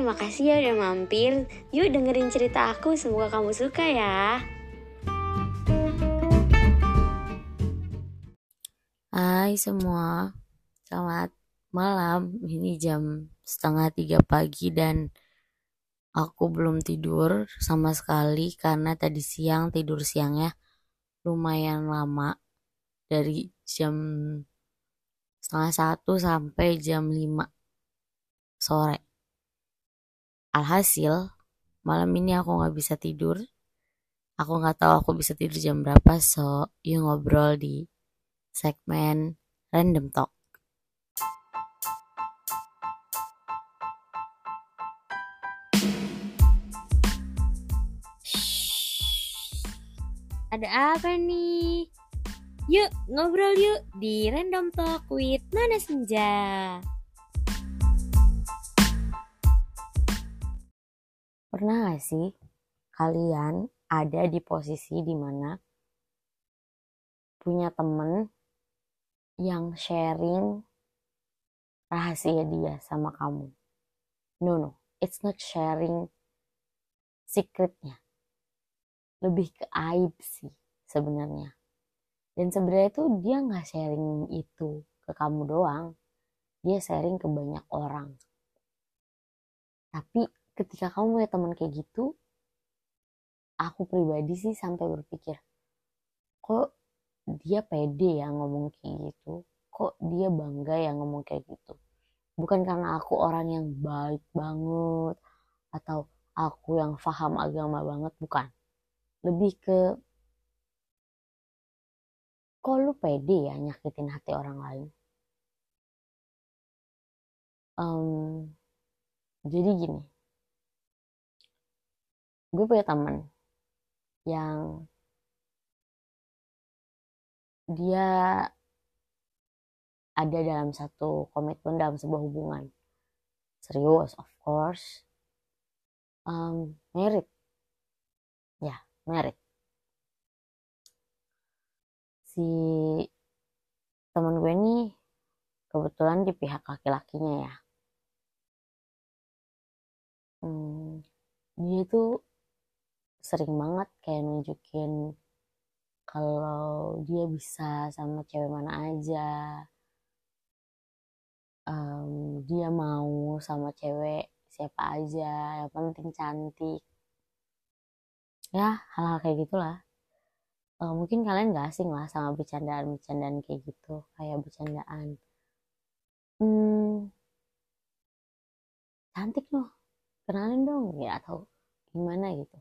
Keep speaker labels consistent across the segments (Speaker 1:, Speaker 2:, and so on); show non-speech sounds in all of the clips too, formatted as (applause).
Speaker 1: Hai, makasih ya udah mampir. Yuk dengerin cerita aku, semoga kamu suka ya.
Speaker 2: Hai semua, selamat malam. Ini jam setengah tiga pagi dan aku belum tidur sama sekali karena tadi siang tidur siangnya lumayan lama dari jam setengah satu sampai jam lima sore. Alhasil, malam ini aku nggak bisa tidur. Aku nggak tahu aku bisa tidur jam berapa, so yuk ngobrol di segmen Random Talk. Ada apa nih? Yuk ngobrol yuk di Random Talk with Nana Senja. Pernah gak sih kalian ada di posisi di mana punya temen yang sharing rahasia dia sama kamu? No, no. It's not sharing secretnya. Lebih ke aib sih sebenarnya. Dan sebenarnya tuh dia nggak sharing itu ke kamu doang. Dia sharing ke banyak orang. Tapi ketika kamu punya teman kayak gitu, aku pribadi sih sampai berpikir, kok dia pede ya ngomong kayak gitu, kok dia bangga ya ngomong kayak gitu. Bukan karena aku orang yang baik banget, atau aku yang paham agama banget, bukan. Lebih ke, kok lu pede ya nyakitin hati orang lain. Um, jadi gini, gue punya teman yang dia ada dalam satu komitmen dalam sebuah hubungan. Serius of course. Um, merit. Ya merit. Si teman gue ini kebetulan di pihak laki-lakinya ya. Hmm, dia itu sering banget kayak nunjukin kalau dia bisa sama cewek mana aja. Um, dia mau sama cewek siapa aja yang penting cantik. Ya hal-hal kayak gitulah. Uh, mungkin kalian gak asing lah sama bercandaan-bercandaan kayak gitu kayak bercandaan. Hmm, cantik loh kenalin dong ya atau gimana gitu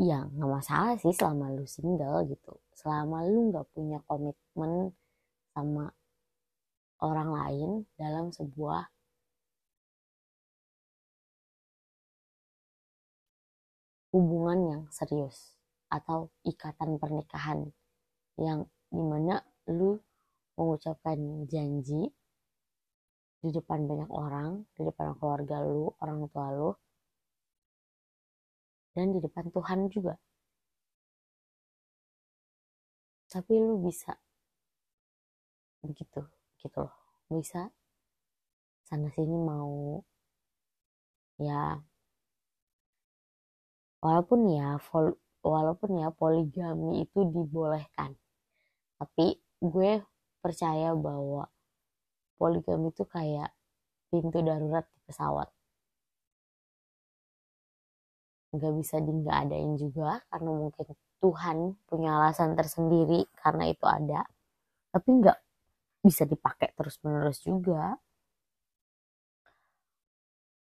Speaker 2: ya nggak masalah sih selama lu single gitu. Selama lu nggak punya komitmen sama orang lain dalam sebuah hubungan yang serius atau ikatan pernikahan yang di mana lu mengucapkan janji di depan banyak orang, di depan keluarga lu, orang tua lu, dan di depan Tuhan juga. Tapi lu bisa begitu, gitu loh. Bisa sana sini mau ya walaupun ya walaupun ya poligami itu dibolehkan. Tapi gue percaya bahwa poligami itu kayak pintu darurat di pesawat nggak bisa di nggak adain juga karena mungkin Tuhan punya alasan tersendiri karena itu ada. Tapi nggak bisa dipakai terus menerus juga.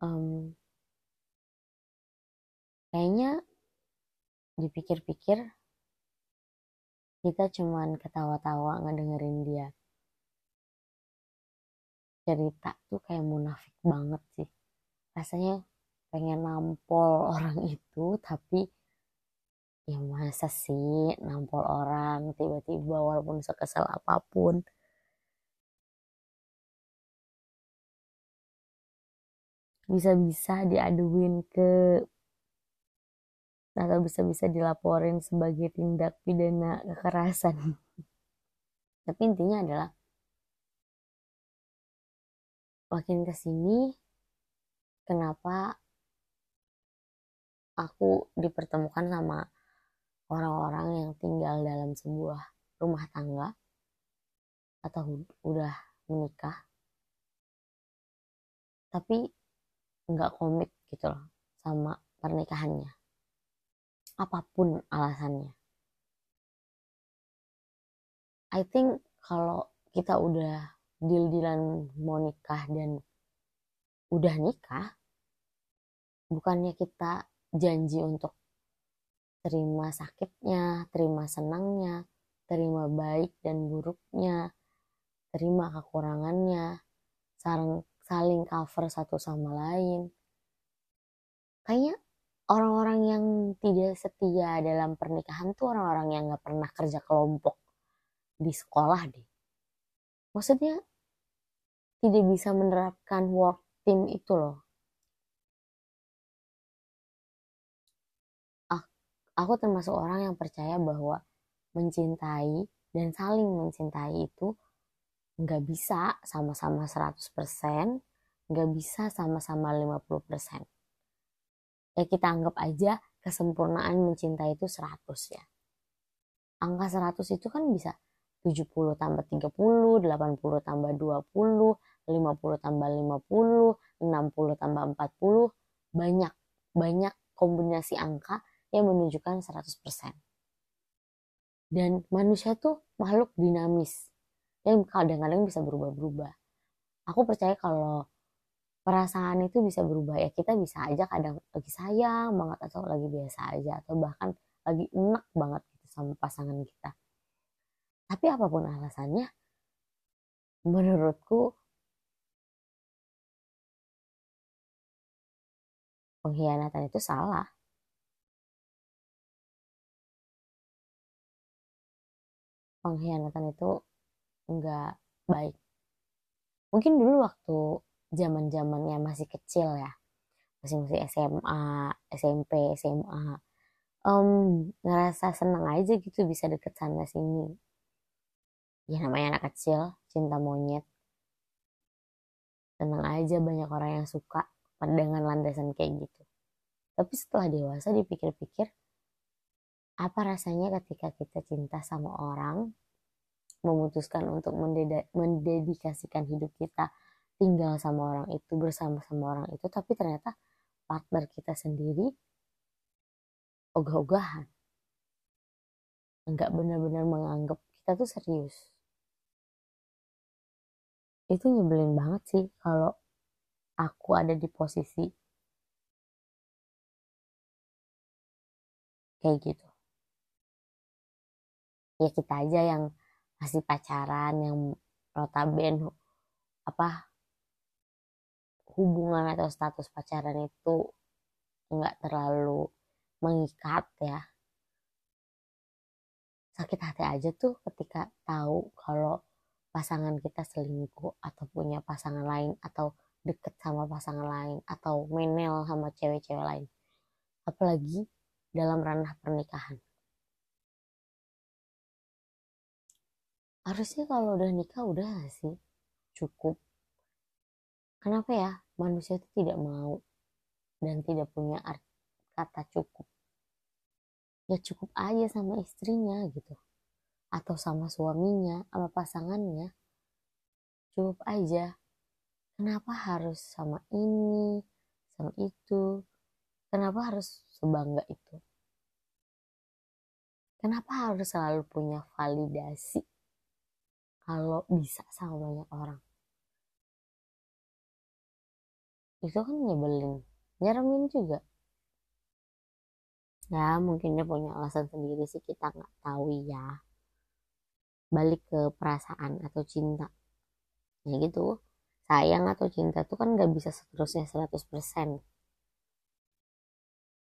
Speaker 2: Um, kayaknya dipikir-pikir kita cuman ketawa-tawa ngedengerin dia. Cerita tuh kayak munafik banget sih. Rasanya pengen nampol (laughs) orang itu tapi ya masa sih nampol orang tiba-tiba walaupun sekesal apa pun. Bisa-bisa diaduin ke atau bisa-bisa dilaporin sebagai tindak pidana kekerasan. (laughs) Tapi intinya adalah makin ke sini kenapa aku dipertemukan sama orang-orang yang tinggal dalam sebuah rumah tangga atau udah menikah. Tapi nggak komit gitu loh sama pernikahannya. Apa pun alasannya. I think kalau kita udah deal-dealan mau nikah dan udah nikah bukannya kita janji untuk terima sakitnya, terima senangnya, terima baik dan buruknya, terima kekurangannya, saling, saling cover satu sama lain. Kayaknya orang-orang yang tidak setia dalam pernikahan tuh orang-orang yang gak pernah kerja kelompok di sekolah deh. Maksudnya tidak bisa menerapkan work team itu loh. Aku termasuk orang yang percaya bahwa mencintai dan saling mencintai itu nggak bisa sama-sama 100%, nggak bisa sama-sama 50%. Ya kita anggap aja kesempurnaan mencintai itu 100 ya. Angka 100 itu kan bisa 70 tambah 30, 80 tambah 20, 50 tambah 50, 60 tambah 40, banyak, banyak kombinasi angka yang menunjukkan 100%. Dan manusia tuh makhluk dinamis yang kadang-kadang bisa berubah-berubah. Aku percaya kalau perasaan itu bisa berubah ya kita bisa aja kadang lagi sayang banget atau lagi biasa aja atau bahkan lagi enak banget gitu sama pasangan kita. Tapi apa pun alasannya, menurutku pengkhianatan itu salah. Pengkhianatan itu nggak baik. Mungkin dulu waktu zaman zamannya masih kecil ya, masih masih SMA, SMP, SMA, um, ngerasa senang aja gitu bisa deket sana sini. Ya namanya anak kecil, cinta monyet. Senang aja banyak orang yang suka dengan landasan kayak gitu. Tapi setelah dewasa dipikir-pikir, apa rasanya ketika kita cinta sama orang memutuskan untuk mendedikasikan hidup kita tinggal sama orang itu bersama sama orang itu tapi ternyata partner kita sendiri ogah-ogahan. Nggak benar-benar menganggap kita tuh serius. Itu nyebelin banget sih kalau aku ada di posisi kayak gitu ya kita aja yang masih pacaran yang notabene apa hubungan atau status pacaran itu nggak terlalu mengikat ya. Sakit hati aja tuh ketika tahu kalau pasangan kita selingkuh atau punya pasangan lain atau deket sama pasangan lain atau menel sama cewek-cewek lain. Apalagi dalam ranah pernikahan harusnya kalau udah nikah udah sih? Cukup. Kenapa ya? Manusia itu tidak mau dan tidak punya kata cukup. Ya cukup aja sama istrinya gitu. Atau sama suaminya sama pasangannya. Cukup aja. Kenapa harus sama ini sama itu? Kenapa harus sebangga itu? Kenapa harus selalu punya validasi kalau bisa sama banyak orang. Itu kan nyebelin. Nyeremin juga. Ya mungkin dia punya alasan sendiri sih kita nggak tahu ya. Balik ke perasaan atau cinta. Ya gitu. Sayang atau cinta tuh kan nggak bisa seterusnya 100%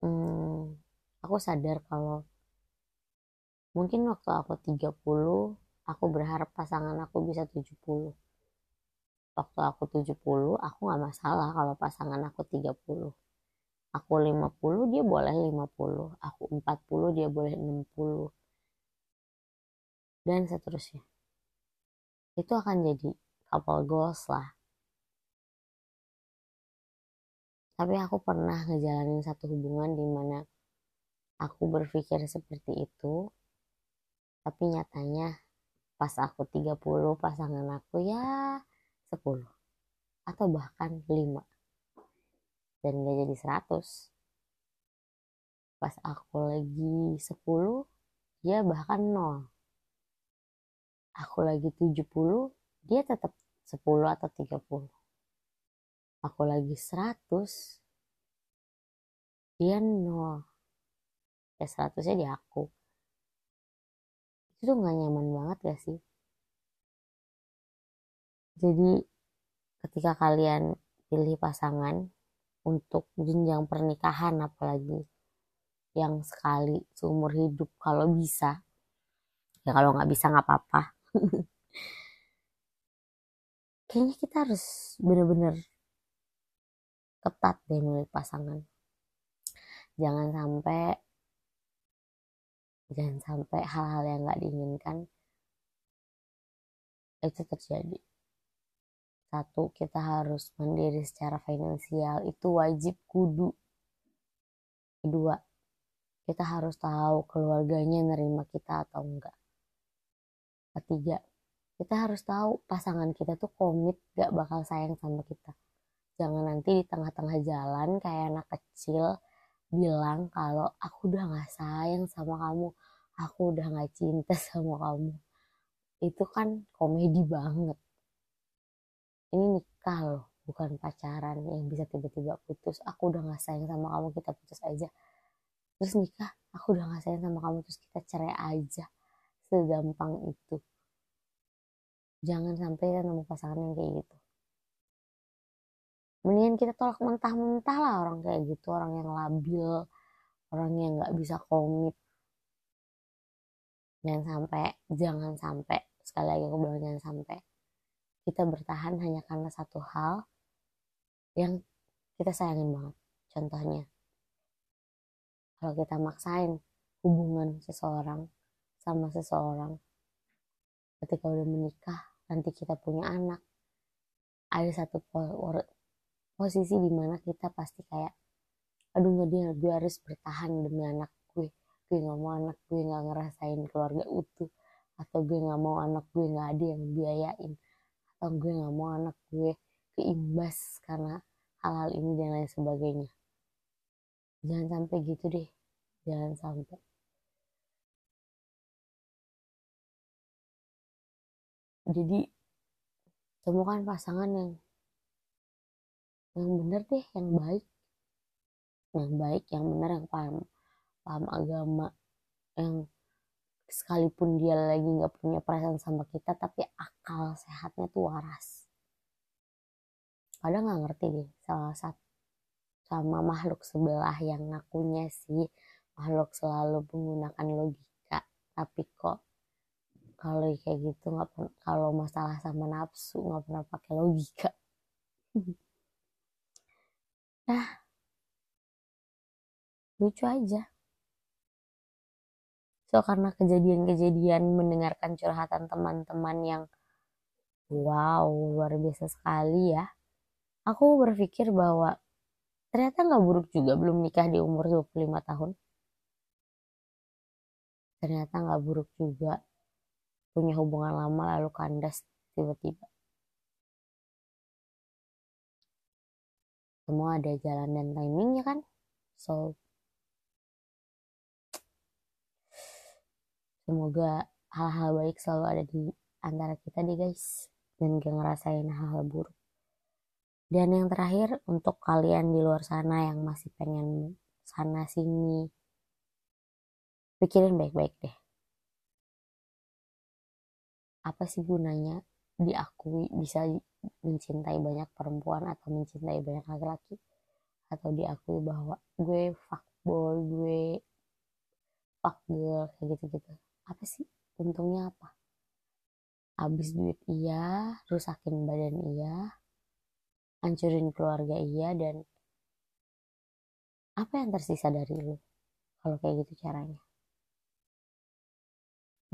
Speaker 2: hmm, aku sadar kalau mungkin waktu aku 30 aku berharap pasangan aku bisa 70 waktu aku 70 aku nggak masalah kalau pasangan aku 30 aku 50 dia boleh 50 aku 40 dia boleh 60 dan seterusnya. Itu akan jadi couple goals lah. Tapi aku pernah ngejalanin satu hubungan di mana aku berpikir seperti itu tapi nyatanya pas aku 30 pasangan aku ya 10 atau bahkan 5 dan gak jadi 100 pas aku lagi 10 dia bahkan 0 aku lagi 70 dia tetap 10 atau 30 aku lagi 100 dia 0 ya 100 nya di aku itu tuh gak nyaman banget gak sih? Jadi ketika kalian pilih pasangan untuk jenjang pernikahan apalagi yang sekali seumur hidup kalau bisa ya kalau nggak bisa nggak apa-apa. (laughs) Kayaknya kita harus bener-bener ketat deh milih pasangan. Jangan sampai jangan sampai hal-hal yang nggak diinginkan itu terjadi satu kita harus mandiri secara finansial itu wajib kudu kedua kita harus tahu keluarganya nerima kita atau enggak. Ketiga, kita harus tahu pasangan kita tuh komit gak bakal sayang sama kita. Jangan nanti di tengah-tengah jalan kayak anak kecil bilang kalau aku udah gak sayang sama kamu, aku udah gak cinta (laughs) sama kamu. Itu kan komedi banget. Ini nikah loh, bukan pacaran yang bisa tiba-tiba putus. Aku udah gak sayang sama kamu, kita putus aja terus nikah aku udah gak sayang sama kamu terus kita cerai aja segampang itu jangan sampai kita nemu pasangan yang kayak gitu mendingan kita tolak mentah-mentah lah orang kayak gitu orang yang labil orang yang nggak bisa komit. Jangan sampai jangan sampai sekali lagi aku bilang jangan sampai kita bertahan hanya karena satu hal yang kita sayangin banget. Contohnya kalau kita maksain hubungan seseorang sama seseorang ketika udah menikah nanti kita punya anak ada satu posisi di mana kita pasti kayak aduh nggak dia gue harus bertahan demi anak gue. Gue nggak mau anak gue nggak ngerasain keluarga utuh. Atau gue nggak mau anak gue nggak ada yang biayain. Atau gue nggak mau anak gue keimbas karena hal-hal ini dan lain sebagainya. Jangan sampai gitu deh. Jangan sampai. Jadi temukan pasangan yang yang benar deh yang baik. Yang baik yang benar yang paham paham agama. Yang sekalipun dia lagi nggak punya perasaan sama kita tapi akal sehatnya tuh waras. Kadang nggak ngerti deh salah satu sama makhluk sebelah yang ngakunya sih makhluk selalu menggunakan logika. Tapi kok kalau kayak gitu nggak kalau masalah sama nafsu nggak pernah pakai logika (laughs) nah lucu aja. So karena kejadian-kejadian mendengarkan curhatan teman-teman yang wow luar biasa sekali ya aku berpikir bahwa ternyata nggak buruk juga belum nikah di umur 25 tahun. Ternyata nggak buruk juga punya hubungan lama lalu kandas tiba-tiba semua ada jalan dan timingnya kan? So semoga hal-hal baik selalu ada di antara kita deh guys. Dan gak ngerasain hal-hal buruk. Dan yang terakhir untuk kalian di luar sana yang masih pengen sana sini pikirin baik-baik deh. Apa sih gunanya diakui bisa mencintai banyak perempuan atau mencintai banyak laki-laki atau diakui bahwa gue fuckboy gue fuck girl kayak gitu-gitu. Apa sih? Untungnya apa? Habis duit iya rusakin badan iya hancurin keluarga iya dan apa yang tersisa dari lu kalau kayak gitu caranya?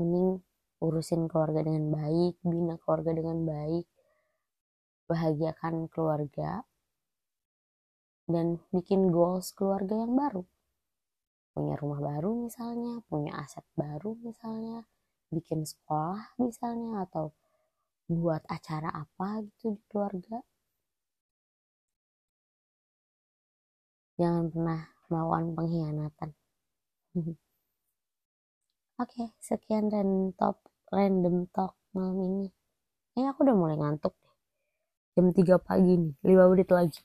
Speaker 2: Mending urusin keluarga dengan baik bina keluarga dengan baik bahagiakan keluarga dan bikin goals keluarga yang baru. Punya rumah baru misalnya punya aset baru misalnya bikin sekolah misalnya atau buat acara apa gitu di keluarga. Jangan pernah melakukan pengkhianatan. (laughs) Oke sekian random talk random talk malam ini. Ini aku udah mulai ngantuk jam 3 pagi nih 5 menit lagi.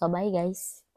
Speaker 2: So bye guys